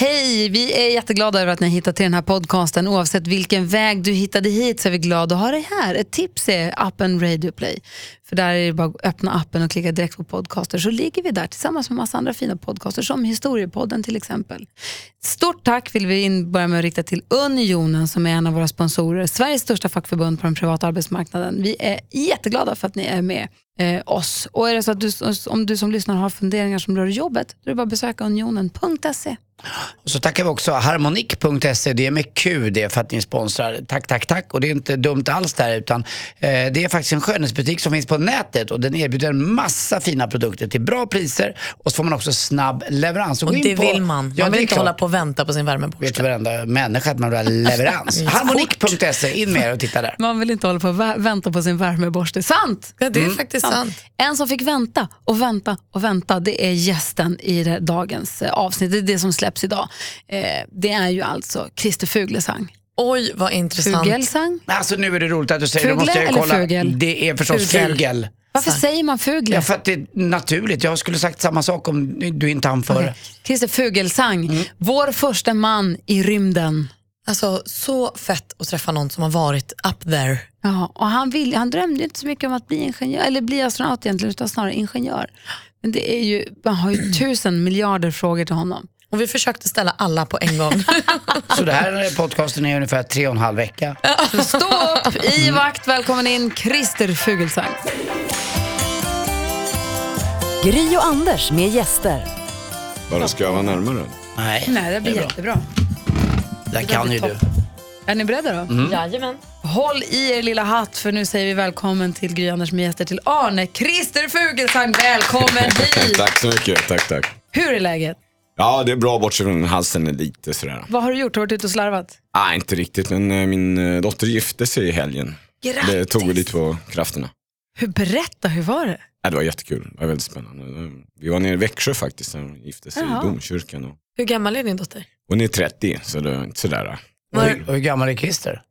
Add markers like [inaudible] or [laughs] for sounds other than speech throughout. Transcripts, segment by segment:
Hej! Vi är jätteglada över att ni har hittat till den här podcasten. Oavsett vilken väg du hittade hit så är vi glada att ha dig här. Ett tips är appen Radio Play. För där är det bara att öppna appen och klicka direkt på podcaster så ligger vi där tillsammans med massa andra fina podcaster som Historiepodden till exempel. Stort tack vill vi börja med att rikta till Unionen som är en av våra sponsorer. Sveriges största fackförbund på den privata arbetsmarknaden. Vi är jätteglada för att ni är med eh, oss. Och är det så att du, om du som lyssnar har funderingar som rör jobbet, då är det bara att besöka unionen.se. Och så tackar vi också harmonik.se, det är med Q det för att ni sponsrar. Tack, tack, tack. Och det är inte dumt alls där utan eh, det är faktiskt en skönhetsbutik som finns på nätet och den erbjuder en massa fina produkter till bra priser och så får man också snabb leverans. Och in det på- vill man. Man Ja, vill det är inte klart. hålla på och vänta på sin värmeborste. Vet du varenda människa att man vill ha [laughs] leverans. Harmonik.se, in med er och titta där. Man vill inte hålla på och vä- vänta på sin värmeborste. Sant! Ja, det är faktiskt sant. En som fick vänta och vänta och vänta, det är gästen i det, dagens eh, avsnitt. Det är det som släpps idag. Eh, det är ju alltså Christer Fuglesang. Oj, vad intressant. Fugelsang? Alltså nu är det roligt att du säger det. Fugle måste jag eller kolla. fugel? Det är förstås Fugel. fugel. Varför säger man Fugle? Ja, för att det är naturligt. Jag skulle sagt samma sak om du inte hann före. Okej. Christer Fugelsang, Mm. vår första man i rymden. Alltså, så fett att träffa någon som har varit up there. Ja, och han, vill, han drömde inte så mycket om att bli ingenjör, eller bli astronaut egentligen, utan snarare ingenjör. Men det är ju, man har ju [clears throat] tusen miljarder frågor till honom. Och vi försökte ställa alla på en gång. [laughs] Så det här podcasten är ungefär tre och en halv vecka. Stå upp, i vakt, välkommen in Christer Fugelsang. Gry och Anders med gäster. Bara ska jag vara närmare? Nej, Nej, det blir bra. jättebra. Det kan ju du. Är ni beredda då? Mm. Jajamän. Håll i er lilla hatt för nu säger vi välkommen till Gry Anders med gäster till Arne Christer Fugelsang. Välkommen [laughs] hit! Tack så mycket, tack tack. Hur är läget? Ja, det är bra bortsett från halsen är lite sådär. Vad har du gjort? Har du varit ute och slarvat? Nej, inte riktigt, men eh, min eh, dotter gifte sig i helgen. Grattis! Det tog lite på krafterna. Hur, berätta, hur var det? Ja, det var jättekul, det var väldigt spännande. Vi var nere i Växjö faktiskt, när hon gifte sig Jaha. i domkyrkan. Och Hur gammal är din dotter? hon är 30, så det är inte sådär. Hur, och hur gammal är Christer?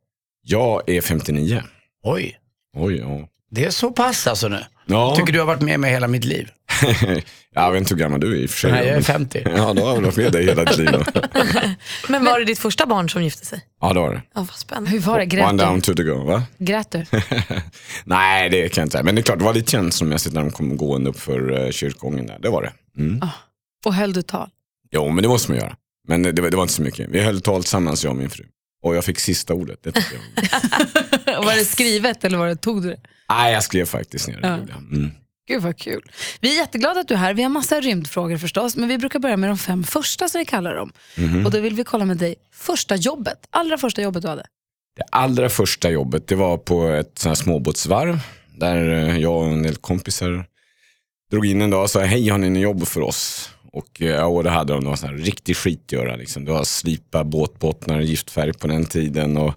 Jag är 59. Oj, Oj, ja. det är så pass alltså nu. Ja, Tycker du har varit med mig hela mitt liv? [laughs] jag vet inte hur gammal du är i och för sig. Nej, jag är men- 50. [laughs] Ja, då har jag varit med dig hela liv. [laughs] Men var det ditt första barn som gifte sig? Ja, det var det. Ja, vad spännande. Hur var det? Grät One down to the go, va? Grät du? Nej, det kan jag inte säga. Men det är klart, det var lite känslomässigt när de kom gående upp för uh, kyrkogången där. Det var det. Mm. Och höll du tal? Jo, men det måste man göra. Men det, var- det var inte så mycket. Vi höll tal tillsammans, jag och min fru. Och jag fick sista ordet. Det jag. var det skrivet eller var det, tog du det? Nej, jag skrev faktiskt ner det. Ja. Mm. Gud vad kul. Vi är jätteglada att du är här. Vi har massa rymdfrågor förstås, men vi brukar börja med de fem första som vi kallar dem. Mhm. Och då vill vi kolla med dig, första jobbet, allra första jobbet du hade. Det allra första jobbet, det var på ett sånt här småbåtsvarv. Där eh, jag och en del kompisar drog in en dag och sa, hej har ni något jobb för oss? Och eh, ja, det hade de någon sån här riktig skit att göra. Liksom. Det var slipa båtbottnar, giftfärg på den tiden och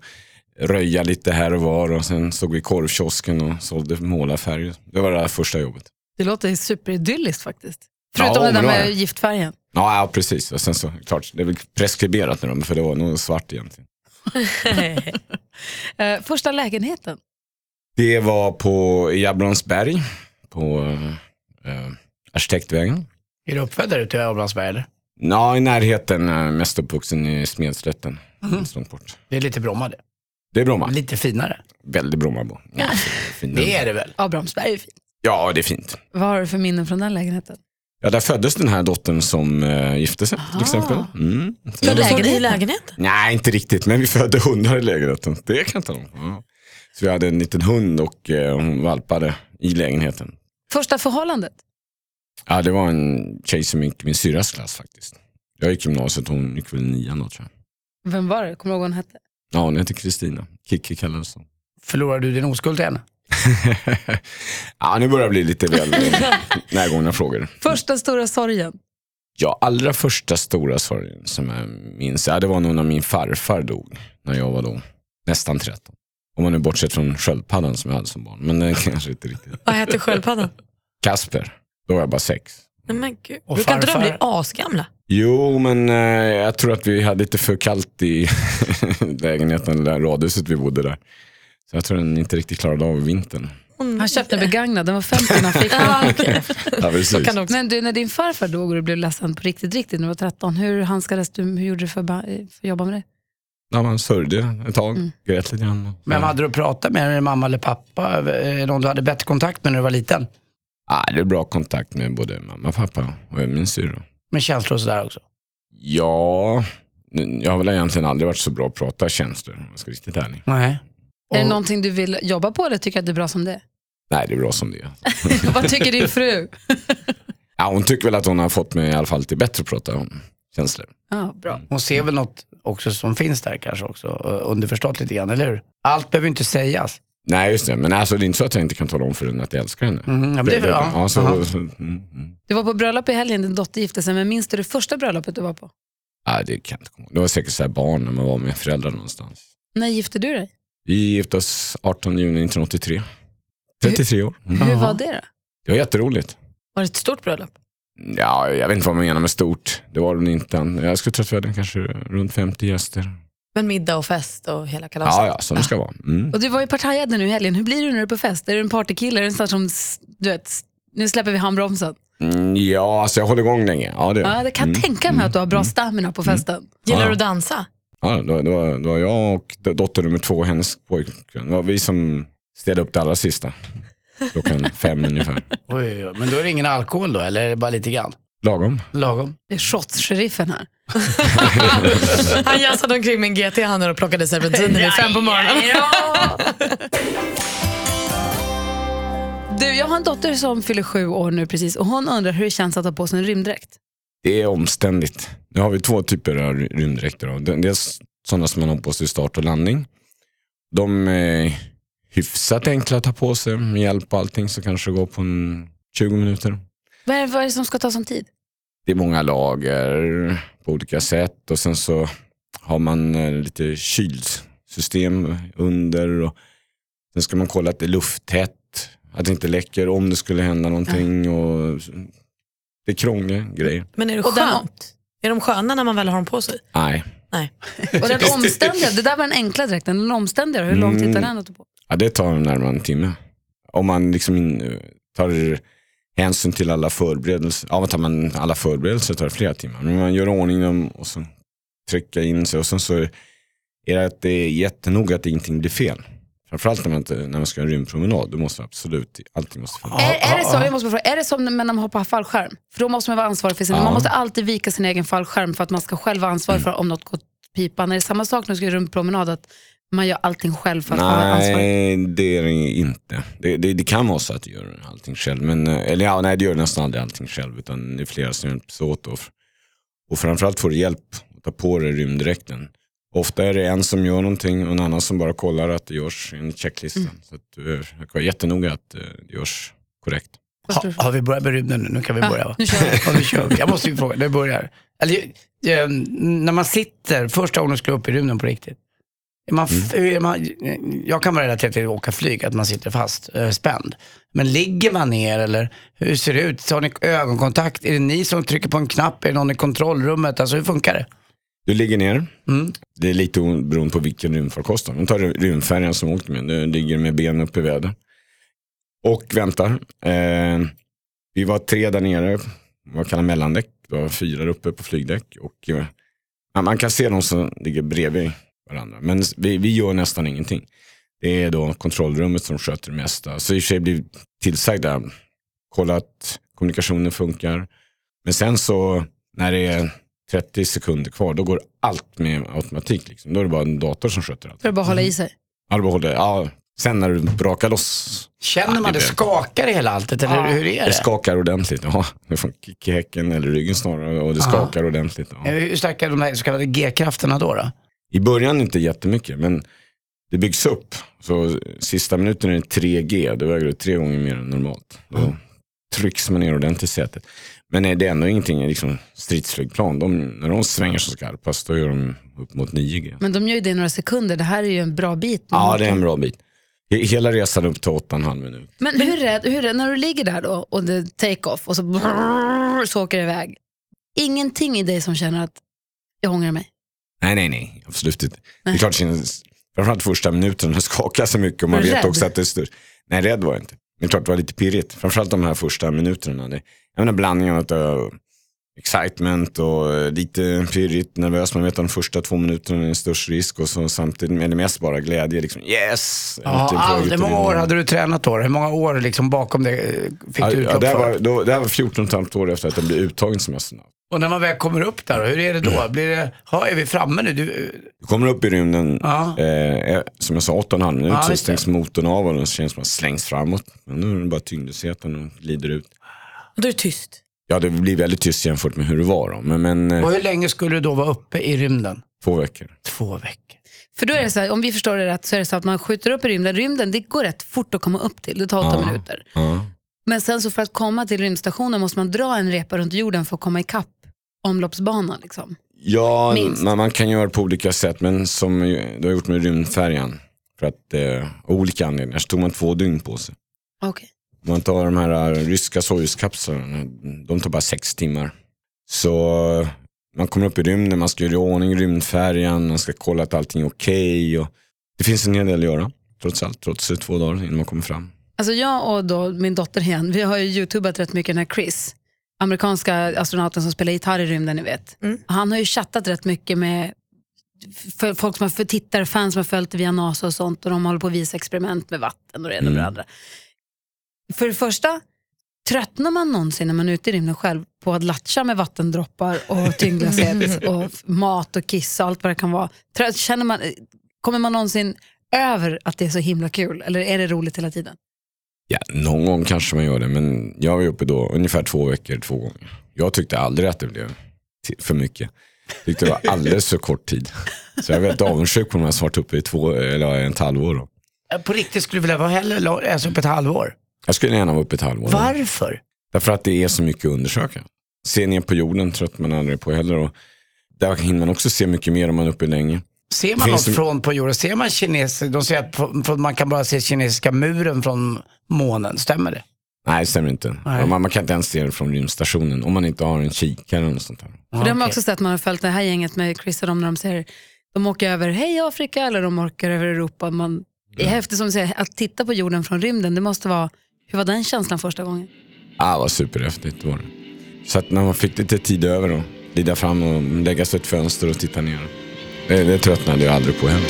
röja lite här och var. Och sen stod vi i korvkiosken och sålde målarfärg. Det var det där första jobbet. Det låter superidylliskt faktiskt. Förutom Ja, det där med det. giftfärgen. Ja, ja precis. Och sen så, klart, det är väl preskriberat nu för det var nog svart egentligen. [laughs] Eh, första lägenheten. Det var på Jablonsberg, på eh, Arkitektvägen. Är du uppfödd där ute i Abrahamsberg eller? Ja, i närheten, eh, mest uppvuxen i Smedslätten. Långt bort. Det är lite Bromma det. Det är Bromma. Lite finare. Väldigt Brommabo. Ja, Det är det väl? Abrahamsberg är fint. Ja, det är fint. Vad har du för minnen från den lägenheten? Ja, där föddes den här dottern som eh, gifte sig till exempel. Mm. Föddes hon i lägenheten? Nej, inte riktigt, men vi födde hundar i lägenheten. Det kan jag ta om. Ja. Så vi hade en liten hund och eh, hon valpade i lägenheten. Första förhållandet? Ja, det var en tjej som gick i min syrras klass faktiskt. Jag gick gymnasiet, hon gick väl nian då tror jag. Vem var det? Kommer du ihåg vad hon hette? Ja, hon heter Kristina. Kikki kallades hon. Förlorade du din oskuld till henne? [laughs] ja, nu börjar det bli lite väl [laughs] närgångna frågor. Första stora sorgen? Ja, allra första stora sorgen som jag minns, ja, det var nog när min farfar dog. När jag var då nästan 13. Om man nu bortsett från sköldpaddan som jag hade som barn. Men den kanske inte riktigt. Vad hette sköldpaddan? Kasper, då var jag bara sex. Nej men gud. Och Brukar inte de bli asgamla? Jo, men eh, jag tror att vi hade lite för kallt i [laughs] lägenheten, eller radhuset vi bodde där. Så jag tror den inte riktigt klarade av vintern. Han köpte en begagnad, den var 50 när han fick den. [laughs] Ja, precis. Kan det också. Men du, när din farfar dog och du blev ledsen på riktigt, riktigt när du var 13, hur handskades du, hur gjorde du för, ba- för att jobba med det? Ja, man sörjde ett tag, Mm. grät lite grann. Men hade du pratat med din mamma eller pappa? Någon du hade bättre kontakt med när du var liten? Ja, det är bra kontakt med både mamma och pappa och min syrra. Med känslor och sådär också? Ja, jag har väl egentligen aldrig varit så bra att prata känslor om jag ska vara riktigt ärlig. Nej. Är det Och- någonting du vill jobba på eller tycker att det är bra som det är? Nej, det är bra som det är. [laughs] Vad tycker din fru? [laughs] Ja, hon tycker väl att hon har fått mig i alla fall till bättre att prata om känslor. Ja, bra. Hon ser väl något också som finns där kanske också, eh, underförstått lite grann, eller hur? Allt behöver inte sägas. Nej, just det. Men alltså, det är inte så att jag inte kan tala om för henne att jag älskar henne. Mhm, ja, men det är bra. Ja, så, Aha. så, mm, mm. Du var på bröllop i helgen, din dotter gifte sig, men minns du det första bröllopet du var på? Ja, det kan jag inte komma. Det var säkert så här barn när man var med föräldrar någonstans. När gifte du dig? Vi gifte oss 18 juni 1983. 33 år. Mm. Hur Jaha. var det då? Det var jätteroligt. Var det ett stort bröllop? Ja, jag vet inte vad man menar med stort. Det var det inte. Jag skulle tro att vi hade kanske runt 50 gäster. Men middag och fest och hela kalaset? Ja, ja, som det ska vara. Mm. Och du var ju partajade nu i helgen. Hur blir du när du är på fest? Är du en partykille? Är du en sån som, du vet, nu släpper vi handbromsen? Mm, ja, alltså jag håller igång länge. Ja, det, Ja, det kan jag mm. tänka mig att du har bra stamina på festen. Gillar Ja. du att dansa? Ja, det, var, det, var, det var jag och dotter nummer två, hennes pojkvän. Det var vi som städade upp det allra sista. Klockan fem ungefär. Oj, oj, oj. Men då är det ingen alkohol då, eller är det bara lite grann? Lagom. Lagom? Det är shots-sheriffen här. [laughs] Han jassade omkring med en GT i handen och plockade serpentiner vid fem på morgonen. [laughs] Du, jag har en dotter som fyller sju år nu precis och hon undrar hur det känns att ha på sig en rymddräkt. Det är omständigt. Nu har vi två typer av ry- rymddräkter. Dels sådana som man har på sig i start och landning. De är hyfsat enkla att ta på sig med hjälp och allting så kanske det går på en 20 minuter. Vad är, vad är det som ska ta sån tid? Det är många lager på olika sätt och sen så har man eh, lite kylsystem under. Och sen ska man kolla att det är lufttätt, att det inte läcker om det skulle hända någonting. Och det är krångliga grejer. Men är det Och den- skönt? Är de sköna när man väl har dem på sig? Nej, Nej. Och den [laughs] omständiga, det där var den enkla dräkten, den omständiga, hur lång tid tar den att ta på? ja, det tar närmare en timme. Om man liksom tar hänsyn till alla förberedelser. Ja, tar man alla förberedelser tar det flera timmar. Men man gör ordning dem och så trycka in sig och sen så är det att det är jättenoga att ingenting blir fel. Framförallt när man, inte, när man ska ha en rymdpromenad, då måste absolut allting måste funka. Är, är, det så, jag måste fråga, är det som när man hoppar fallskärm? För då måste man vara ansvarig för sin, Ja. man måste alltid vika sin egen fallskärm för att man ska själv vara ansvarig Mm. för om något går pipan. Är det samma sak när du ska göra rymdpromenad, att man gör allting själv för att vara ansvarig? Nej, det är det inte. Det, det, det kan vara så att du gör allting själv. Men, eh, eller ja, nej, det gör nästan aldrig allting själv. Utan det är flera som hjälps åt. Och, och framförallt får du hjälp att ta på dig rymddräkten. Ofta är det en som gör någonting och en annan som bara kollar att det görs enligt checklistan. Så att du är- jag kan vara jättenoga att eh, det görs korrekt. Ha, du? har vi börjat med rymden nu? Nu kan vi börja va? nu kör vi. [laughs] Ja, nu kör vi. Jag måste ju fråga, det börjar. Eller, eh, när man sitter, första gången du ska upp i rymden på riktigt. Man, f- är man, jag kan vara relaterad till att åka flyg, att man sitter fast, eh, spänd. Men ligger man ner eller hur ser det ut? Har ni ögonkontakt? Är det ni som trycker på en knapp? Är det någon i kontrollrummet? Alltså hur funkar det? Du ligger ner. Mm. Det är lite beroende på vilken rymdfarkost. Nu tar rymdfärjan som åkte med. Du ligger med benen upp i väder. Och väntar. Eh, vi var tre där nere, vad kallar mellandäck. Det var fyra uppe på flygdäck. Och, eh, man kan se de som ligger bredvid varandra. Men vi, vi gör nästan ingenting. Det är då kontrollrummet som sköter det mesta. Så i och för sig blir tillsagda, kolla att kommunikationen funkar. Men sen så när det är 30 sekunder kvar, då går allt med automatik. Liksom. Då är det bara en dator som sköter allt. För att bara hålla i sig. Ja, bara håller, ja, sen när du brakar loss, Känner Ja, man det skakar i hela alltet eller hur är det det? skakar ordentligt. Ja, det får kick i häcken eller ryggen snarare och det skakar ordentligt. Ja. Eh, Hur starka är de här så kallade G-krafterna då? då? I början inte jättemycket, men det byggs upp. Så sista minuten är det 3G, då väger du tre gånger mer än normalt. Då trycks man ner ordentligt i sätet. Men det är ändå ingenting, liksom stridsflygplan, de, när de svänger så skarpast, då gör de upp mot 9G. Men de gör ju det i några sekunder, det här är ju en bra bit. Ja, det är en bra bit. He- Hela resan upp till 8,5 minut. Men hur rädd, hur rädd, när du ligger där då och det take-off och så, brrr, så åker det iväg. Ingenting i dig som känner att jag ångrar mig. Nej, nej, nej. Absolut inte. Det är klart Framförallt första minuten, den skakar så mycket och man vet rädd? också att det är störst. Nej, rädd var jag inte. Men klart det var lite pirrigt. Framförallt de här första minuterna. Det, jag menar blandningen av uh, excitement och eh, lite pirrigt, nervös. Man vet att de första två minuterna är störst risk och så samtidigt är det mest bara glädje. Liksom, yes! Ja, ut hur många år hade du tränat då? Hur många år liksom bakom det eh, fick Ja, du ja, utlopp det, här för? var, då, det här var 14 och ett halvt år efter att jag blev uttagen som astronaut. Och när man väl kommer upp där, hur är det då? Blir det, ja, är vi framme nu? Du, Du kommer upp i rymden, Ja. eh, som jag sa, 8,5 minuter, Ja, det. stängs motorn av och den känns som att man slängs framåt. Men nu är det bara tyngdlösheten och glider ut. Och då är det tyst. Ja, det blir väldigt tyst jämfört med hur det var då. Men, men eh, och hur länge skulle du då vara uppe i rymden? två veckor. Två veckor. För då är det så här, om vi förstår det rätt så är det så att man skjuter upp i rymden. Rymden, det går rätt fort att komma upp till. Det tar åtta Ja. minuter. Ja. Men sen så för att komma till rymdstationen måste man dra en repa runt jorden för att komma ikapp omloppsbanan. Liksom. Ja, Minst. man, man kan göra på olika sätt, men som du har gjort med rymdfärjan. För att eh, av olika anledningar så tog man två dygn på sig. Om man tar de här eh, ryska Soyuz-kapslarna, de tar bara sex timmar. Så eh, man kommer upp i rymden, man ska göra i ordning rymdfärjan, man ska kolla att allting är okej. och det finns en hel del att göra, trots allt, trots det två dagar innan man kommer fram. Alltså jag och då min dotter igen, vi har ju youtubat rätt mycket den här Chris, amerikanska astronauten som spelar gitarr i rymden, ni vet. Han har ju chattat rätt mycket med för folk som har för tittare, fans som har följt via NASA och sånt och de håller på att visa experiment med vatten och det ena med det andra. För det första, tröttnar man någonsin när man är ute i rymden själv på att latcha med vattendroppar och [laughs] tyngdlöshet och f- mat och kiss och allt vad det kan vara? Trött, känner man, kommer man någonsin över att det är så himla kul eller är det roligt hela tiden? Ja, någon gång kanske man gör det, men jag var uppe då ungefär två veckor, två gånger. Jag tyckte aldrig att det blev för mycket. Tyckte det var [laughs] alldeles för kort tid. Så jag är väldigt avundsjuk på de här som varit uppe i två, eller en halvår. Då. På riktigt skulle du vilja vara hellre alltså upp ett halvår? Jag skulle gärna vara uppe ett halvår. Varför? Därför att det är så mycket att undersöka. Se ner på jorden tröttnar man aldrig på heller. Och där hinner man också se mycket mer om man är uppe länge. Ser man Finns något det- från på jorden? Ser man kineser? De säger att man kan bara se kinesiska muren från månen. Stämmer det? Nej, det stämmer inte. Nej. Man, man kan inte ens se det från rymdstationen om man inte har en kikare eller något sånt där. För det har man också sett, man har följt det här gänget med Chris och dem när de säger de åker över hej Afrika eller de åker över Europa. Man, Det är häftigt som du säger, att titta på jorden från rymden, det måste vara, hur var den känslan första gången? Ah, vad superhäftigt var det. Så att när man fick lite tid över och glida fram och lägga sig ett fönster och titta ner. Eh, det, det tröttnade jag aldrig på heller.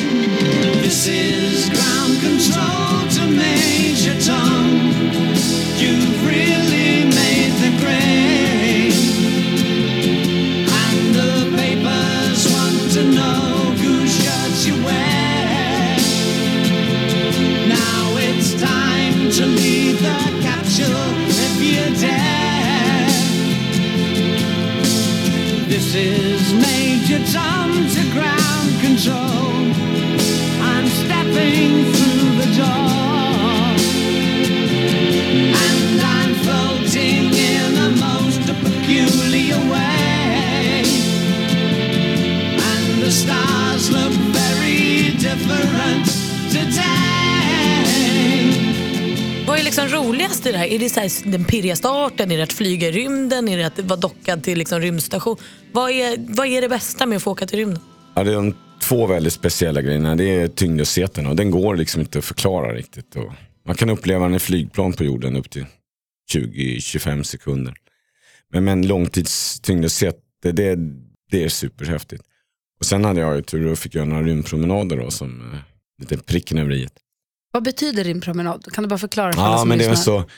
Så här den pirriga starten? Är det att flyga i rymden? Är det att vara dockad till liksom rymdstation? Vad är, vad är det bästa med att få åka till rymden? Ja, det är de två väldigt speciella grejerna. Det är tyngdlösheten och den går liksom inte att förklara riktigt. Och man kan uppleva den i flygplan på jorden upp till 20-25 sekunder. Men med en långtidstyngdlöshet, det, det, det är superhäftigt. Och sen hade jag ju tur och fick göra några rymdpromenader då, som eh, lite pricken över i. Vad betyder din promenad? Kan du bara förklara för alla Ja, som men det är väl lyssnar? så.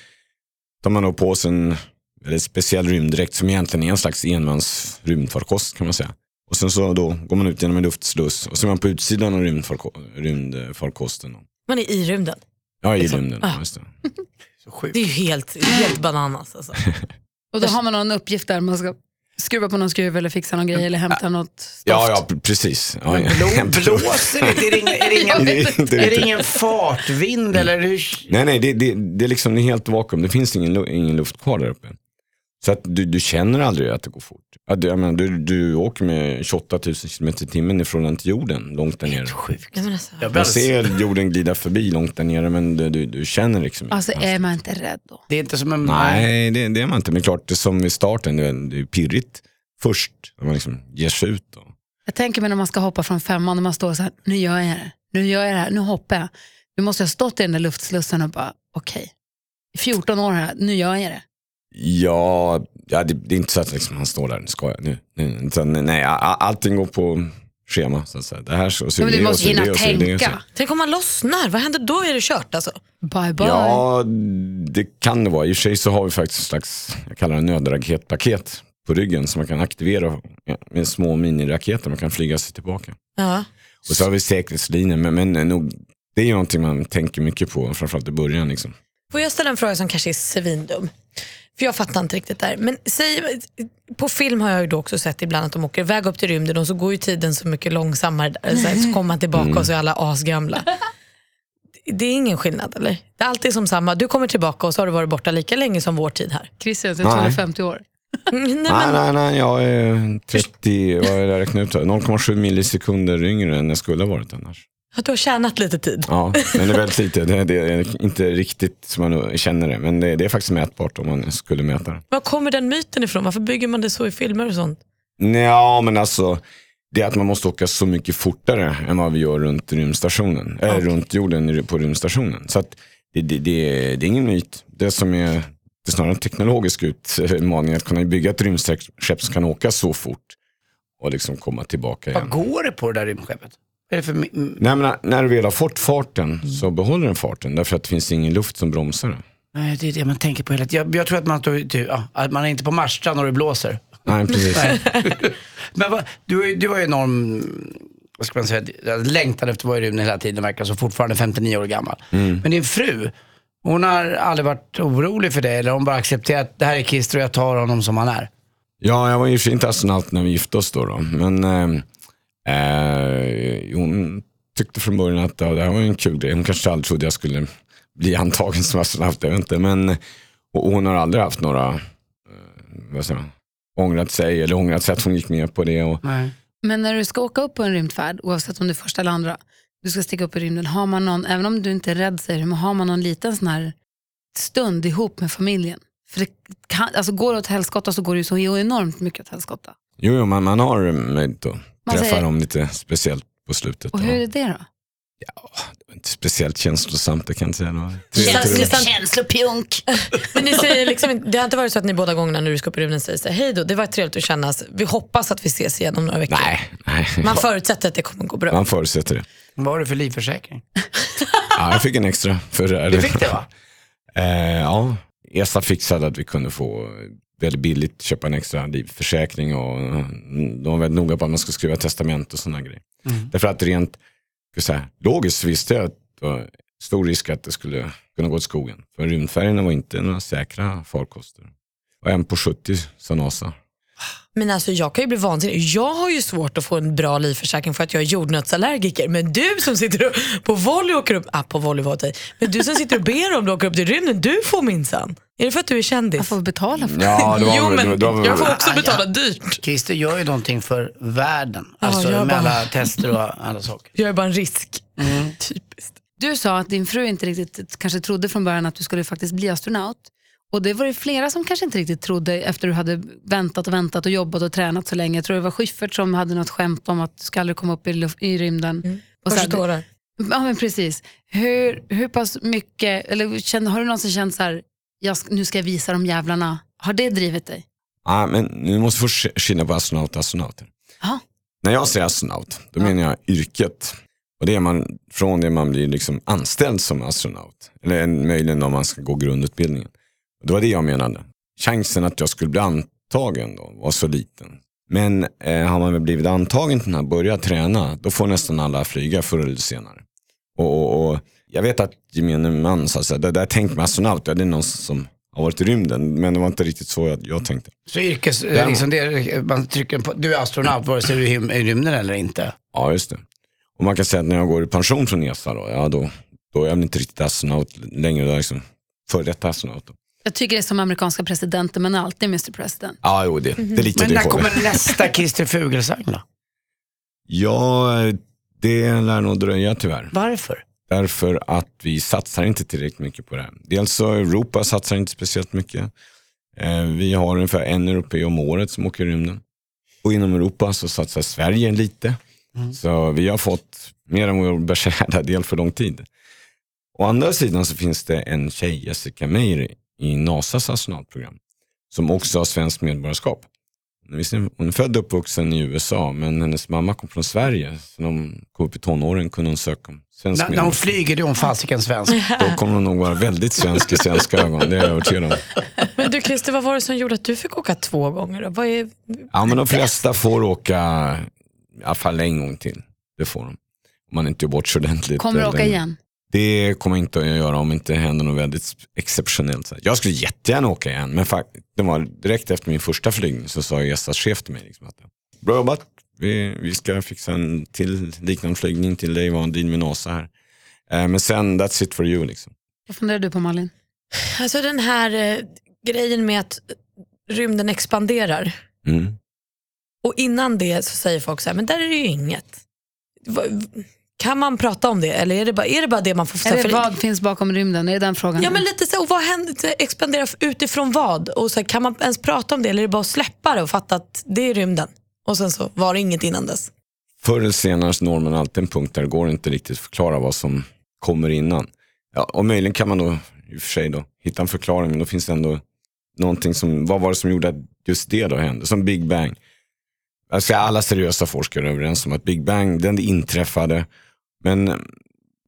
Tar man då på sig en väldigt speciell rymddräkt som egentligen är en slags enmans rymdfarkost kan man säga. Och sen så då går man ut genom en luftsluss och så är man på utsidan av rymdfarko- rymdfarkosten. Man är i rymden. Ja, i Liksom. rymden. Ah. Just det. [laughs] Så sjukt. Det är ju helt, helt bananas. Alltså. [laughs] Och då har man någon uppgift där, man ska skruva på någon skruv eller fixa någon grej eller hämta något stoft. Ja, ja, precis. Ja, hämta- blåser det? Är det ingen, är det ingen, [laughs] Det är inte är det riktigt. ingen fartvind eller hur? Nej, nej, det, det, det är liksom helt vakuum. Det finns ingen, ingen luft kvar där uppe. Så att du, du känner aldrig att det går fort. Ja, du, jag menar, du, du åker med 28 000 km i timmen ifrån den till jorden, långt där nere. Sjukt. Jag menar så. Jag Man ser jorden glida förbi långt där nere men du, du, du känner liksom. Alltså är man inte rädd då? Det är inte som en... Nej, det, det är man inte. Men klart, det är som i starten, det är, det är pirrigt först. När man liksom ger sig ut. Då. Jag tänker mig när man ska hoppa från femman och man står så här, nu gör jag det. nu gör jag det här, nu hoppar jag. Nu måste jag ha stått i den där luftslussen och bara, okej, i 14 år här, nu gör jag det. Ja, ja det, det är inte så att liksom, han står där, nu ska jag, nu, nu. Utan, nej, allting går på schema. Så att säga. Det här så, så Ja, men du det, och måste så hinna det, och så det, och så. tänka. Tänk om man lossnar, vad händer då? Är det kört alltså? Bye bye. Ja, det kan det vara. I och för sig så har vi faktiskt en slags, jag kallar det nödraketpaket på ryggen som man kan aktivera med små miniraketer. Man kan flyga sig tillbaka. Ja. Och så har vi säkerhetslinjen, men, men nog, det är ju någonting man tänker mycket på, framförallt i början. Liksom. Får jag ställa en fråga som kanske är svindum? För jag fattar inte riktigt där. Men säg, på film har jag ju då också sett ibland att de åker iväg upp till rymden och så går ju tiden så mycket långsammare. Där, så, här, så kommer man tillbaka och så är alla asgamla. Det är ingen skillnad eller? Det är alltid som samma. Du kommer tillbaka och så har du varit borta lika länge som vår tid här. Christian, Nej. du är 50 år. Mm, Nej, Nej, men, nej, nej, jag är 30, vad är det jag räknar ut? här? 0,7 millisekunder yngre än jag skulle ha varit annars. Att du har tjänat lite tid. Ja, men det är väldigt lite. Det, det är inte riktigt som man känner det, men det, det är faktiskt mätbart om man skulle mäta det. Var kommer den myten ifrån? Varför bygger man det så i filmer och sånt? Ja, men alltså det är att man måste åka så mycket fortare än vad vi gör runt rymdstationen. Eller runt jorden på rymdstationen. Så att det, det, det, är, det är ingen myt. Det som är, det är snarare en teknologisk utmaning att kunna bygga ett rymdskepp som kan åka så fort och liksom komma tillbaka igen. Vad går det på det där rymdskeppet? För... mm, Nej, men när du väl har fått farten så behåller den farten därför att det finns ingen luft som bromsar den. Nej, det är det man tänker på hela tiden. Jag, jag tror att man, typ, ja, att man är inte på Marstrand när det blåser. Nej, precis. [laughs] Men vad, du, du var ju enorm, vad ska man säga, jag längtade efter att vara i rymden hela tiden verkar som fortfarande 59 år gammal. Men din fru, hon har aldrig varit orolig för det eller hon bara accepterat att det här är Christer och jag tar honom som han är. Ja, jag var ju inte astronaut när vi gifte oss då. då. Men eh, eh, hon tyckte från början att ja, det här var en kul grej. Hon kanske aldrig trodde jag skulle bli antagen som astronaut. Jag vet inte. Men och hon har aldrig haft några, eh, vad säger man, ångrat sig eller ångrat sig att hon gick med på det. Och, Nej. Men när du ska åka upp på en rymdfärd, oavsett om det är första eller andra, du ska sticka upp i rymden, har man någon, även om du inte är rädd säger du, men har man någon liten sån här stund ihop med familjen? För det kan, alltså går det åt helskotta så går det ju så enormt mycket åt helskotta. jo, jo, man, man har möjlighet att Man träffa säger- dem lite speciellt på slutet. Och hur är det då? Det var inte speciellt känslosamt, det kan jag inte säga. Känns- Känslopjunk! [laughs] Men ni säger liksom, inte- det har inte varit så att ni båda gångerna när du ska upp i rymden säger så här, hej då, det var trevligt att kännas. Vi hoppas att vi ses igen om några veckor. Nej, nej. Man förutsätter att det kommer gå bra. man förutsätter det. Vad har du för livförsäkring? [laughs] Ja, jag fick en extra för det. Du fick det va? Eh, ja, ESA fixade att vi kunde få väldigt billigt köpa en extra livförsäkring och eh, de var väldigt noga på att man skulle skriva testament och sådana grejer. Därför att rent säga, logiskt visste jag att det var stor risk att det skulle kunna gå åt skogen. För rymdfärjorna var inte några säkra farkoster. Och en på 70 sa NASA. Men alltså jag kan ju bli vansinnig. Jag har ju svårt att få en bra livförsäkring för att jag är jordnötsallergiker. Men du som sitter och- på volley och åker upp, ah, på volley var det. Men du som sitter och ber om du åker upp till rymden, du får minsann. Är det för att du är kändis? Jag får betala för det. Ja, det var, jo det men var, det var, jag får också ja. betala dyrt. Christer gör ju någonting för världen. Ja, Alltså jag med bara- alla tester och alla saker. Jag är bara en risk. Typiskt. Du sa att din fru inte riktigt kanske trodde från början att du skulle faktiskt bli astronaut. Och det var det flera som kanske inte riktigt trodde efter du hade väntat och väntat och jobbat och tränat så länge. Jag tror det var Schyffert som hade något skämt om att du ska aldrig komma upp i, i rymden. Och så här- Förstår det. Ja men precis. Hur, hur pass mycket, eller känner, har du någonsin känt så här, jag, nu ska jag visa de jävlarna. Har det drivit dig? Ja, men nu måste vi först skilja på astronaut och astronauter. Ja. När jag säger astronaut, då menar jag yrket. Och det är man från det man blir liksom anställd som astronaut. Eller en- möjligen om man ska gå grundutbildningen. Det var det jag menade. Chansen att jag skulle bli antagen då var så liten. Men eh, har man väl blivit antagen till den här, börjat träna, då får nästan alla flyga förr eller senare. Och, och, och jag vet att gemene man sa så här, det där tänkt med astronaut, ja, det är någon som har varit i rymden. Men det var inte riktigt så jag, jag tänkte. Så yrkes, Däremot- liksom det, man trycker på, du är astronaut vare sig du är i rymden eller inte. Ja, just det. Och man kan säga att när jag går i pension från ESA då, ja då, då är jag inte riktigt astronaut längre. Då är jag liksom före detta astronaut. Då. Jag tycker det är som amerikanska presidenter, men alltid Mr President. Ja, jo, det, det är lite Men det när kommer det. nästa Christer Fuglesang då? Ja, det lär nog dröja tyvärr. Varför? Därför att vi satsar inte tillräckligt mycket på det. här. Dels så Europa satsar inte speciellt mycket. Eh, vi har ungefär en europé om året som åker i rymden. Och inom Europa så satsar Sverige lite. Så vi har fått Mer än vår beskärda del för lång tid. Å andra sidan så finns det en tjej, Jessica Meir, i NASAs astronautprogram. Som också har svenskt medborgarskap. Hon är född och uppvuxen i USA men hennes mamma kom från Sverige. Så när hon kom upp i tonåren kunde hon söka om svenskt När, när hon medborgarskap. flyger är hon fasiken svensk. [laughs] Då kommer hon nog vara väldigt svensk i svenska ögon, det är jag övertygad om. Men du Christer, vad var det som gjorde att du fick åka två gånger? Då? Vad är... Ja men de flesta får åka i alla fall en gång till. Det får de. Om man inte gör bort sig ordentligt. Kommer du åka igen? Det kommer jag inte att göra om inte händer något väldigt exceptionellt. Jag skulle jättegärna åka igen, men fakt- det var direkt efter min första flygning så sa Gästas chef till mig liksom att bra jobbat, vi, vi ska fixa en till liknande flygning till dig, var en deal med NASA här. Eh, men sen, that's it for you liksom. Vad funderar du på Malin? Alltså den här eh, grejen med att rymden expanderar. Mm. Och innan det så säger folk så här, men där är det ju inget. Va- Kan man prata om det eller är det bara är det, bara det man får Är det, för- vad finns bakom rymden? Är det den frågan? Ja men lite så, och vad händer, expandera utifrån vad? Och så här, kan man ens prata om det eller är det bara att släppa det och fatta att det är rymden? Och sen så var det inget innan dess. Förr eller senare når man alltid en punkt där det går inte riktigt att förklara vad som kommer innan. Ja, och möjligen kan man då i och för sig då hitta en förklaring men då finns det ändå någonting som, vad var det som gjorde att just det då hände? Som Big Bang. Alltså alla seriösa forskare är överens om att Big Bang, den inträffade. Men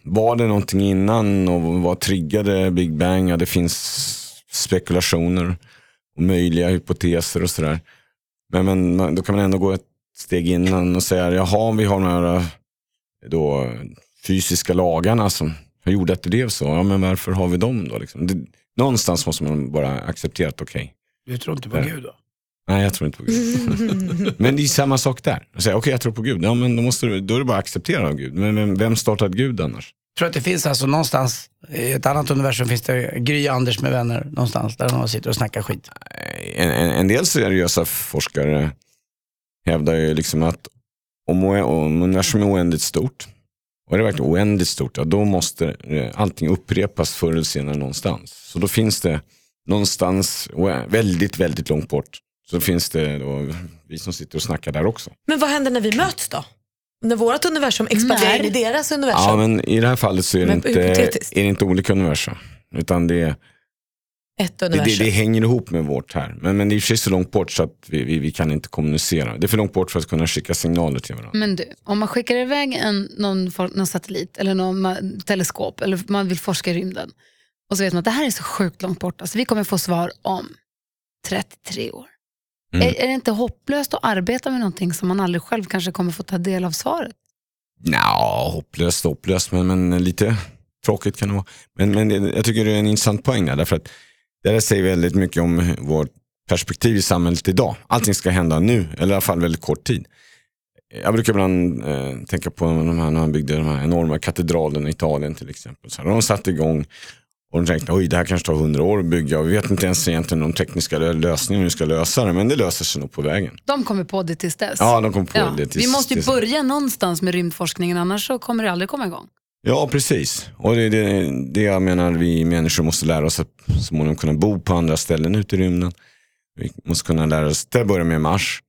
var det någonting innan och vad triggade Big Bang? Ja, det finns spekulationer och möjliga hypoteser och sådär. Men, men då kan man ändå gå ett steg innan och säga, jaha, vi har de här då, fysiska lagarna som har gjort att det blev så. Ja, men varför har vi dem då? Liksom? Det, någonstans måste man bara acceptera att okej, Du tror inte på Ja. Gud då? Nej jag tror inte på Gud. [laughs] men det är samma sak där. Okej jag tror på Gud, ja men då, måste du, då är det bara att acceptera Gud. Men vem, vem startade Gud annars? Jag tror att det finns alltså någonstans, i ett annat universum finns det Gry Anders med vänner någonstans där de sitter och snackar skit. en, en, en del seriösa forskare hävdar ju liksom att om, om universum är oändligt stort, och är det verkligen oändligt stort, ja, då måste eh, allting upprepas förr eller senare någonstans. Så då finns det någonstans väldigt, väldigt långt bort, så finns det då vi som sitter och snackar där också. Men vad händer när vi möts då? När vårt universum expanderar i deras universum? Ja, men i det här fallet så är det, Men inte, är det inte olika universum. Utan det, Ett det, universum. det, det hänger ihop med vårt här. Men, men det är i och för sig så långt bort så att vi, vi, vi kan inte kommunicera. Det är för långt bort för att kunna skicka signaler till varandra. Men du, om man skickar iväg en, någon, någon satellit eller någon teleskop eller man vill forska i rymden och så vet man att det här är så sjukt långt bort, alltså vi kommer få svar om 33 år. Mm. Är, är det inte hopplöst att arbeta med någonting som man aldrig själv kanske kommer få ta del av svaret? Ja, hopplöst, hopplöst, men, men lite tråkigt kan det vara. Men, men jag tycker det är en intressant poäng där, därför att det där säger väldigt mycket om vårt perspektiv i samhället idag. Allting ska hända nu, eller i alla fall väldigt kort tid. Jag brukar ibland eh, tänka på de här, när man byggde de här enorma katedralerna i Italien till exempel. Så här, de satte igång och de tänkte oj det här kanske tar hundra år att bygga och vi vet inte ens egentligen de tekniska lö- lösningarna hur vi ska lösa det, men det löser sig nog på vägen. De kommer på det tills dess. Ja, de kom på Ja, det. tills- vi måste ju tills- börja någonstans med rymdforskningen annars så kommer det aldrig komma igång. Ja, precis. Och det är det, det jag menar vi människor måste lära oss att småningom kunna bo på andra ställen ute i rymden. Vi måste kunna lära oss, till att börja med Mars.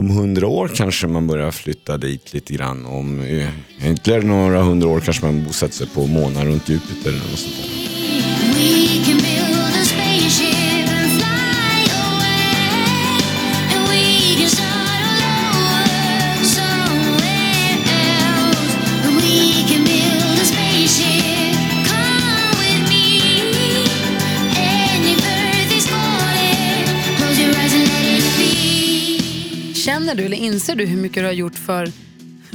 Om hundra år kanske man börjar flytta dit lite grann. Om eh, ytterligare några hundra år kanske man bosätter sig på månar runt Jupiter eller något sånt där. Du eller inser du hur mycket du har gjort för,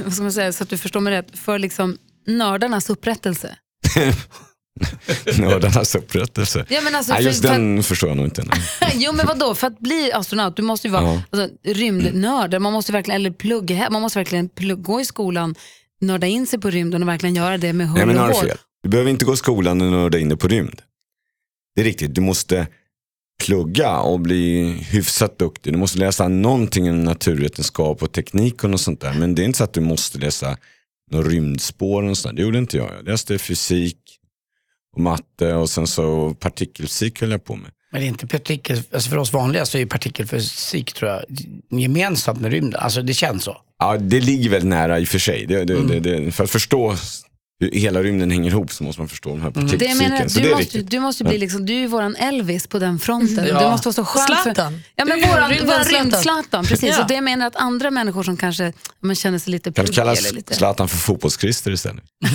vad ska man säga, så att du förstår mig rätt, för liksom nördarnas upprättelse? [laughs] [laughs] Nördarnas upprättelse. Ja, men alltså, Nej, för- just för- den förstår jag nog inte. [laughs] Jo men vadå, för att bli astronaut, du måste ju vara Ja. alltså, rymdnörd, man måste verkligen, eller plugga, man måste verkligen plugga, gå i skolan, nörda in sig på rymden och verkligen göra det med men och hår. fel. Du behöver inte gå i skolan och nörda in dig på rymd. Det är riktigt, du måste plugga och bli hyfsat duktig. Du måste läsa någonting om naturvetenskap och teknik och något sånt där. Men det är inte så att du måste läsa några rymdspår och sånt. Det gjorde inte jag. Jag läste fysik och matte och sen så partikelfysik höll jag på med. Men det är inte partikel, alltså för oss vanliga så är ju partikelfysik tror jag gemensamt med rymden. Alltså det känns så. Ja, det ligger väldigt nära i och för sig. Det, det, Mm. det, för att förstå hur hela rymden hänger ihop så måste man förstå de här Mm. Det menar är Så det du är måste, du måste bli liksom, du är ju våran Elvis på den fronten. Ja. Du måste vara så skön för... Zlatan. Ja, men Du är våran, rymden våran Zlatan. rymd-Zlatan, precis. Ja. Och det menar att andra människor som kanske men känner sig lite Kan du kalla lite... Zlatan för fotbollskrister istället? [laughs]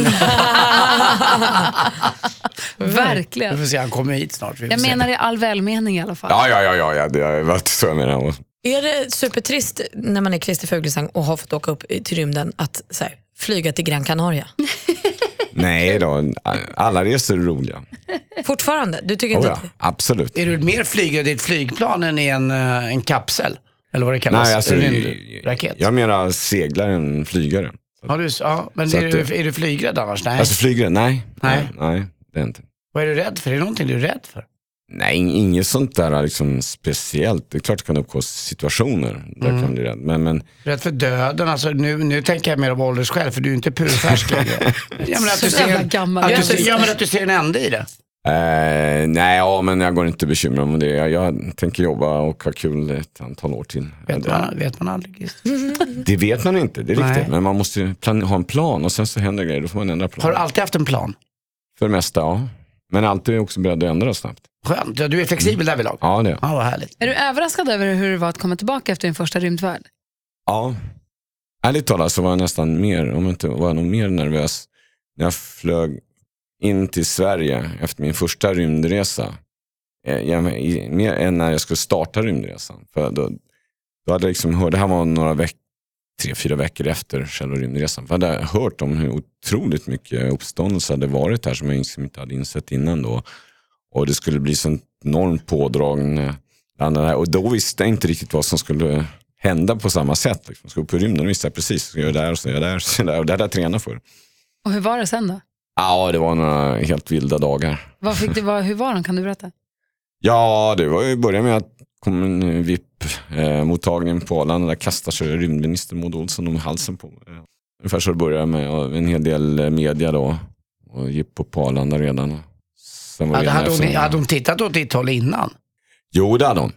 Verkligen. Vi får se, han kommer hit snart. Vi Jag se. menar i all välmening i alla fall. Ja, ja, ja, ja, ja det var så jag menar. Är det supertrist när man är Christer Fuglesang och har fått åka upp till rymden att så här, flyga till Gran Canaria? [laughs] Nej då, alla resor är roliga. Fortfarande? Du tycker Oh, inte ja, att absolut. Är du mer flygare i ett flygplan än i en, eh, en kapsel? Eller vad det kallas? Nej, alltså, En rymdraket? jag menar seglar än flygare. Har du, ja, men är, att du, är du flygrädd annars? Nej. Alltså flygare, nej. Nej. Nej, det är inte. Vad är du rädd för? Är det någonting du är rädd för? Nej, ing- inget sånt där liksom speciellt. Det är klart det kan uppstå situationer där Mm. kan bli rädd. Men, men Rädd för döden? Alltså, nu, nu tänker jag mer om åldersskäl för du är inte purfärsk [laughs] längre. ja, men att du ser, att du ja, men att du ser en ände i det. Eh, nej, ja, men jag går inte bekymrad om det. Jag, jag tänker jobba och ha kul ett antal år till. Vet man, vet man aldrig. Det vet man inte, det är Nej. riktigt. Men man måste ha en plan och sen så händer grejer, då får man ändra plan. Har du alltid haft en plan? För det mesta, ja. Men alltid också beredd att ändra snabbt. Skönt. Ja, du är flexibel därvidlag. Ja, det är jag. Ja, vad härligt. Är du överraskad över hur det var att komma tillbaka efter din första rymdfärd? Ja. Ärligt talat så var jag nästan mer, om inte var jag nog mer nervös när jag flög in till Sverige efter min första rymdresa. Eh, mer än när jag skulle starta rymdresan. För då, då hade jag liksom hört, det här var några veckor, tre, fyra veckor efter själva rymdresan. För hade jag hört om hur otroligt mycket uppståndelse hade varit här som jag liksom inte hade insett innan då. Och det skulle bli sån enorm pådragning. när jag landade här. Och då visste jag inte riktigt vad som skulle hända på samma sätt. Liksom. Jag skulle upp på rymden och visste jag precis, gör jag där och så jag där och så där. Och det hade jag tränat för. Och hur var det sen då? Ja, det var några helt vilda dagar. Vad fick du, vad, hur var de? Kan du berätta? Ja, det var ju börja med att kom en VIP-mottagning på Arlanda. Där kastar sig rymdminister Maud Olsson om halsen på mig. Ungefär så det började med en hel del eh, media då. Och jippo på Arlanda redan. Sen var Hade, hade, hon, efter- hade hon tittat åt ditt håll innan? Jo, det hade hon.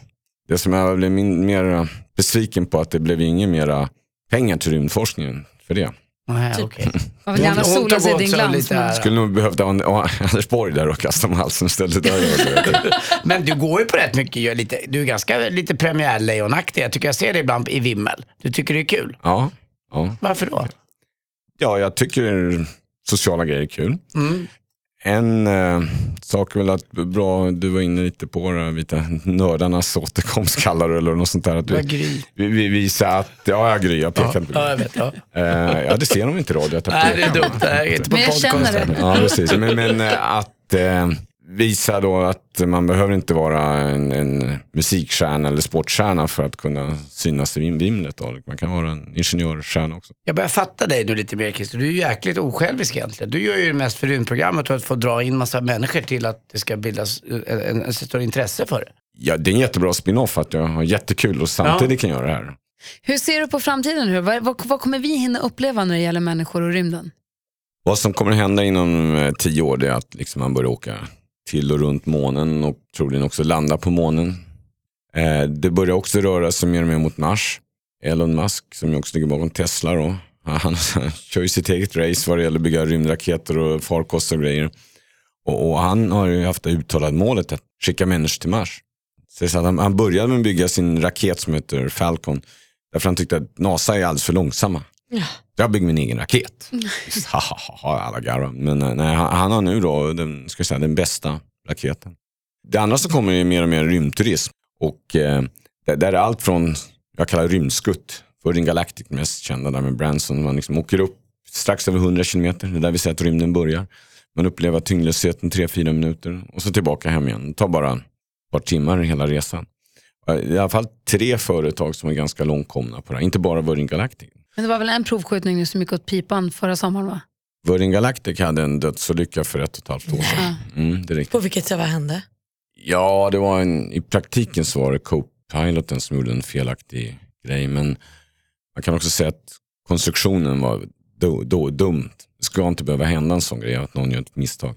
Det som jag blev mer besviken på att det blev inga mera pengar till rymdforskningen för det. Nej, okej. Man vill gärna Hon- hon sola tog sig i din glans. lite Men... Skulle nog behövt ha en- ha Anders Borg där och kasta om halsen istället. Där, [laughs] Men du går ju på rätt mycket, gör lite, du är ganska lite premiärlejonaktig. Jag tycker jag ser det ibland i vimmel. Du tycker det är kul. ja, ja. Varför då? ja, jag tycker sociala grejer är kul. En eh, sak är väl att bra, du var inne lite på det, vita nördarnas återkomst kallar du eller något sånt där. Att du, gry. vi, vi visar att, ja jag gry, jag pekade på Ja, det. jag vet. Ja. Eh, ja, det ser de inte i radio. jag Nej, det är dumt. Det är inte på Men jag känner det. Ja, precis. Men, men eh, att eh, visa då att man behöver inte vara en, en musikstjärna eller sportstjärna för att kunna synas i vim- vimlet. Då. Man kan vara en ingenjörsstjärna också. Jag börjar fatta dig nu lite mer Christer. Du är ju jäkligt osjälvisk egentligen. Du gör ju det mest för rymdprogrammet och att få dra in massa människor till att det ska bildas en, en, en större intresse för det. Ja, det är en jättebra spin-off att jag har jättekul och samtidigt kan göra det här. Hur ser du på framtiden? nu? Vad, vad, vad kommer vi hinna uppleva när det gäller människor och rymden? Vad som kommer hända inom eh, tio år är att liksom man börjar åka till och runt månen och troligen också landa på månen. Eh, det börjar också röra sig mer och mer mot Mars. Elon Musk som också ligger bakom Tesla då. Han, han [laughs] kör ju sitt eget race vad det gäller att bygga rymdraketer och farkoster och grejer. Och, och han har ju haft det uttalade målet att skicka människor till Mars. Så det är så att han, han började med att bygga sin raket som heter Falcon. Därför han tyckte att NASA är alldeles för långsamma. Ja. Jag bygger min egen raket. Ha, alla garvar. Men eh, nej, han, han har nu då den, ska jag säga, den bästa raketen. Det andra som kommer är mer och mer rymdturism. Och eh, där, där är allt från, jag kallar rymdskutt. Virgin Galactic, mest kända där med Branson. Man liksom åker upp strax över 100 kilometer. Det är där vi ser att rymden börjar. Man upplever tyngdlösheten 3-4 minuter och så tillbaka hem igen. Det tar bara ett par timmar hela resan. Eh, I alla fall tre företag som är ganska långt komna på det här. Inte bara Virgin Galactic. Men det var väl en provskjutning nu som gick åt pipan förra sommaren va? Virgin Galactic hade en dödsolycka för ett och ett halvt år sedan. Mm, det är riktigt. På vilket sätt, vad hände? Ja, det var en, i praktiken så var det co-piloten som gjorde en felaktig grej. Men man kan också säga att konstruktionen var do, do, dumt. Det ska inte behöva hända en sån grej, att någon gör ett misstag.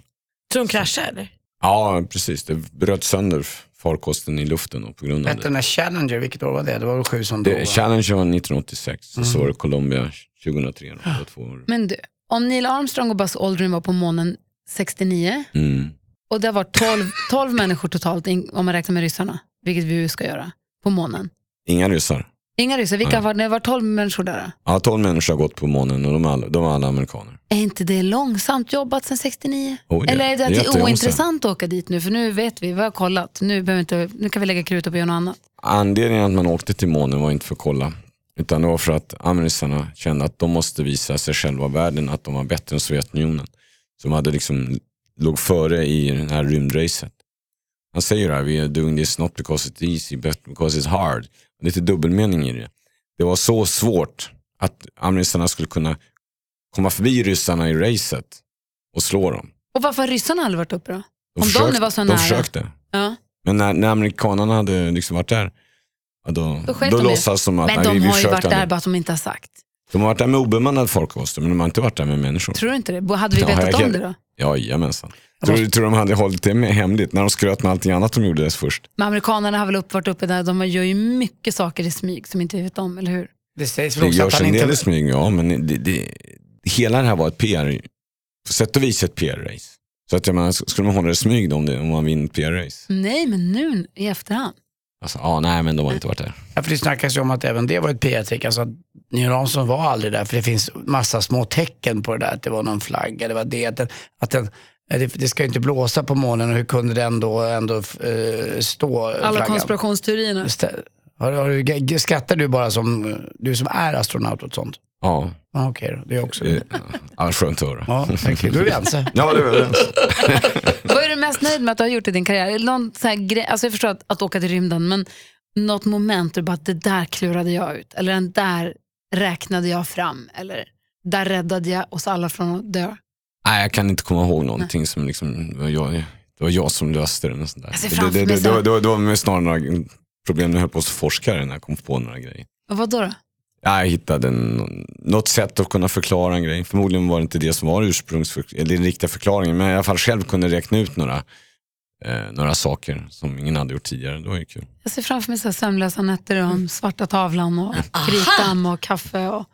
Så de kraschade eller? Ja, precis. Det bröt sönder farkosten i luften och på grund av det. den där Challenger, vilket år var det? Det var väl sju som dog? det va? Challenge var 1986, Mm. så var det Colombia 2003. Då, det var två år. Men du, om Neil Armstrong och Buzz Aldrin var på månen 69 Mm. och det var 12, 12 människor totalt in, om man räknar med ryssarna, vilket vi ska göra, på månen. Inga ryssar. Inga ryssar, vilka var, det var 12 människor där. Ja, 12 människor har gått på månen och de är alla, de är alla amerikaner. Är inte det långsamt jobbat sedan 69? Oj, det- Eller är det att det är ointressant att åka dit nu? För nu vet vi, vi har kollat. Nu, behöver inte, nu kan vi lägga krutet på något annat. Anledningen att man åkte till månen var inte för att kolla. Utan det var för att amerikanerna kände att de måste visa sig själva världen att de var bättre än Sovjetunionen. Som hade liksom, låg före i det här rymdracet. Han säger det här, we are doing this not because it's easy but because it's hard. Lite dubbelmening i det. Det var så svårt att amerikanerna skulle kunna komma förbi ryssarna i racet och slå dem. Och varför har ryssarna aldrig varit uppe då? De Om de nu var så de nära. försökte. Ja. Men när, när amerikanerna hade liksom varit där, ja, då, Då då de låtsas de att Men nej, de vi, vi har ju försökte varit där bara att de inte har sagt. De har varit där med obemannade farkoster men de har inte varit där med människor. Tror du inte det? Hade vi Ja, vetat jag om det då? Jajamensan. Tror du tror de hade hållit det med hemligt när de skröt med allting annat de gjorde dess först? Men amerikanerna har väl upp, varit uppe där, de gör ju mycket saker i smyg som inte vi vet om, eller hur? Det sägs väl Det också att görs han en del i inte... smyg, ja men det, det, hela det här var ett PR, på sätt och vis ett PR-race. Så att jag menar, skulle man hålla det i smyg då om, det, om man vinner ett PR-race? Nej, men nu i efterhand. Alltså, ja, nej men de har inte varit där. Ja, för det snackas ju om att även det var ett PR-trick. Alltså Neil Armstrong var aldrig där, för det finns massa små tecken på det där. Att det var någon flagga, det var det. Att den, att den, det, det ska ju inte blåsa på månen och hur kunde den då ändå eh, stå, Alla flaggan? konspirationsteorierna. Har, har skrattar du bara som, du som är astronaut och sånt? Ja, Ja, Okej då, det är också det, ja skönt att höra. Ja, tack. Då är vi ense. Ja, det är vi överens. [laughs] Vad är du mest nöjd med att du har gjort i din karriär? Någon så här grej, alltså jag förstår att, att åka till rymden, men något moment du bara, det där klurade jag ut. Eller den där räknade jag fram. Eller där räddade jag oss alla från att dö. Nej, jag kan inte komma ihåg någonting som liksom, det var jag, det var jag som löste det. och sånt där. Det, det, mig det, det, det, var- det var snarare några problem när jag höll på som forskare när jag kom på några grejer. Och vad då? då? Ja, Jag hittade en, något sätt att kunna förklara en grej. Förmodligen var det inte det som var ursprungs, eller den riktiga förklaringen, men jag i alla fall själv kunde räkna ut några, eh, några saker som ingen hade gjort tidigare. Det var ju kul. Jag ser framför mig så sömnlösa nätter om svarta tavlan och kritan och kaffe och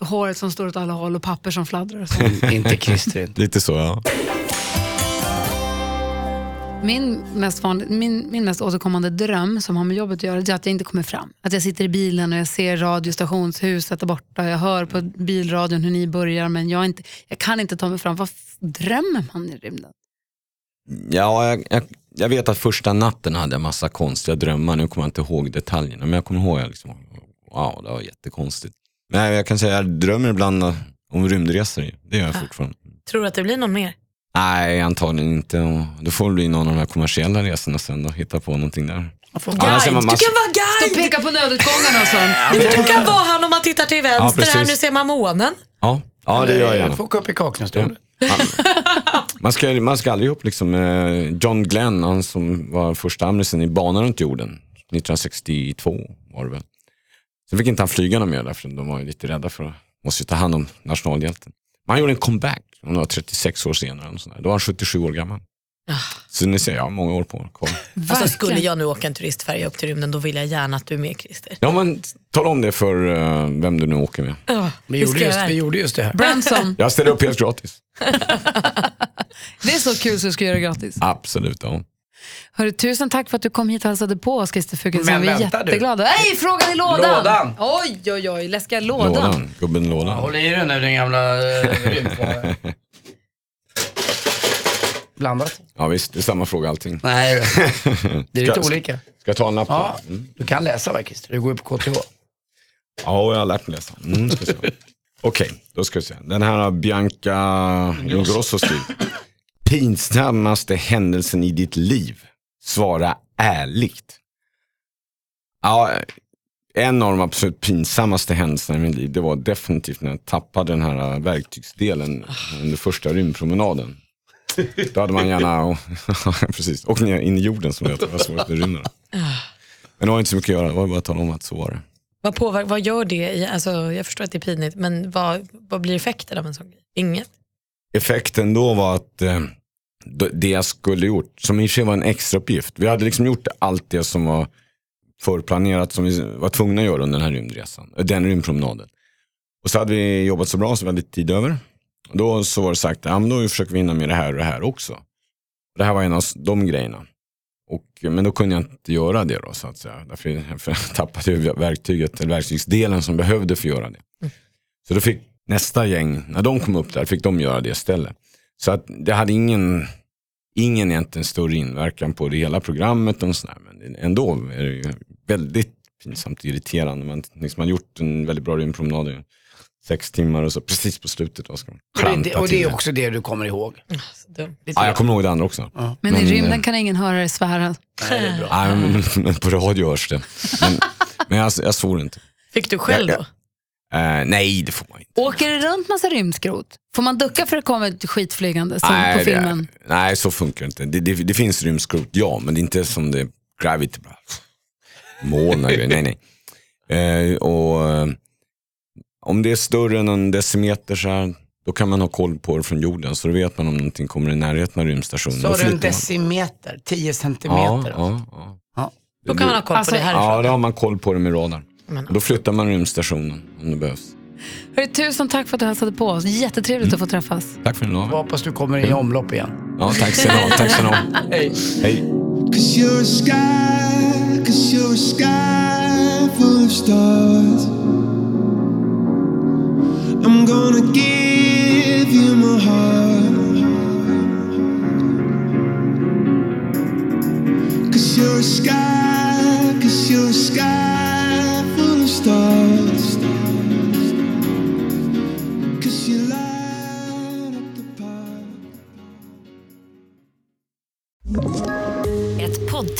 håret som står åt alla håll och papper som fladdrar. Och så. inte Christer. Lite så ja. Min mest, vanlig, min, min mest återkommande dröm som har med jobbet att göra är att jag inte kommer fram. Att jag sitter i bilen och jag ser radiostationshuset där borta. Jag hör på bilradion hur ni börjar men jag, inte, jag kan inte ta mig fram. Vad drömmer man i rymden? Ja, jag, jag, jag vet att första natten hade jag massa konstiga drömmar. Nu kommer jag inte ihåg detaljerna, men jag kommer ihåg att liksom, wow, det var jättekonstigt. Men jag kan säga jag drömmer ibland om rymdresor. Det gör jag fortfarande. Tror du att det blir någon mer? Nej, antagligen inte. Då får det bli någon av de här kommersiella resorna sen då, hitta på någonting där. Guide! Annars är man Du mass- kan vara Stå och guide! peka på nödutgångarna och sånt. Nej, men du kan vara han om man tittar till Ja, vänster här, precis. nu ser man månen. Ja, ja det gör jag gärna. Få åka upp i Kaknästornet. Man ska, man ska aldrig upp liksom, eh, John Glenn, han som var första amerikanen i banan runt jorden, 1962 var det väl. Sen fick inte han flyga någon mer därför de var ju lite rädda för att måste ju ta hand om nationalhjälten. Men han gjorde en comeback, han var 36 år senare. Och sånt där. Då var han 77 år gammal. Så ni ser, jag har många år på kvar. Alltså, skulle jag nu åka en turistfärja upp till rymden då vill jag gärna att du är med Christer. Ja men tala om det för eh, vem du nu åker med. Ja, Vi gjorde, just, vi gjorde just det här. Branson, Jag ställer upp helt gratis. [laughs] det är så kul så du ska göra det gratis. Absolut, ja. Hörru, tusen tack för att du kom hit och hälsade på oss Christer Fuglesson. Men Vi är vänta du. jätteglada. Nej, frågan i lådan! Lådan. Oj, oj, oj, läskiga lådan. Lådan, gubben lådan. Håll i den nu din gamla [laughs] äh. Blandat? Ja visst, det är samma fråga allting. Nej, [laughs] det är lite olika. Ska jag ta en lapp? Ja, Mm. du kan läsa va Christer? Du går ju på KTH. Ja, jag har lärt mig läsa. Mm. [laughs] Okej, då ska vi se. Den här har Bianca Ingrosso skrivit. Pinsammaste händelsen i ditt liv? Svara ärligt. Ja, en av de absolut pinsammaste händelserna i mitt liv, det var definitivt när jag tappade den här verktygsdelen under första rymdpromenaden. Då hade man gärna, [laughs] precis, och ner in i jorden som heter, vad svårt med rymden. Men det var inte så mycket att göra, det var bara att tala om att så var det. Vad, påverkar, vad gör det? Alltså, jag förstår att det är pinigt, men vad, vad blir effekten av en sån grej? Inget. effekten då var att eh, det jag skulle gjort, som i och för sig var en extra uppgift. Vi hade liksom gjort allt det som var förplanerat, som vi var tvungna att göra under den här rymdresan, eh, den rymdpromenaden. Och så hade vi jobbat så bra så vi hade lite tid över. Och då så var det sagt, ja men då försöker vi hinna med det här och det här också. Det här var en av de grejerna. Och, men då kunde jag inte göra det då så att säga. Därför för [laughs] jag tappade ju verktyget, eller verktygsdelen som behövde för att göra det. Så då fick nästa gäng, när de kom upp där, fick de göra det istället. Så att det hade ingen, ingen egentligen större inverkan på det hela programmet och sådär. Men ändå är det ju väldigt pinsamt och irriterande. Man liksom har gjort en väldigt bra rymdpromenad i sex timmar och så precis på slutet då ska man Och klanta det, och det är också det du kommer ihåg. Dumt. Ja, jag kommer ihåg det andra också. Men, i Men, rymden eh, kan ingen höra dig svära. Nej, det är bra. Nej, men, men på radio hörs det. Men, men jag, jag svor inte. Fick du själv Ja, då? Eh, nej, det får man inte. Åker det runt massa rymdskrot? Får man ducka för att det kommer ett skitflygande som nej, på filmen? Det, nej, så funkar det inte. Det, det, det finns rymdskrot, ja, men det är inte som det Gravity. bara, Moln och grejer. Nej, nej. Eh, och, eh, om det är större än en decimeter så här, då kan man ha koll på det från jorden. Så då vet man om någonting kommer i närheten av rymdstationen. Så en decimeter, 10 centimeter. Ja, alltså. ja, ja. Ja. Då kan man ha koll Alltså, på det härifrån. ja, då har man koll på det med radar. Men- Då flyttar man rymdstationen om det behövs. Hörru, tusen tack för att du hälsade på oss. Jättetrevligt att få träffas. Tack för idag. Hoppas du kommer i omlopp igen. Ja, tack ska ni. Tack ni ha. [laughs] Hej. Hej. Cause you're a sky, cause you're a sky full of stars. I'm gonna give you my heart. Cause you're a sky, cause you're a sky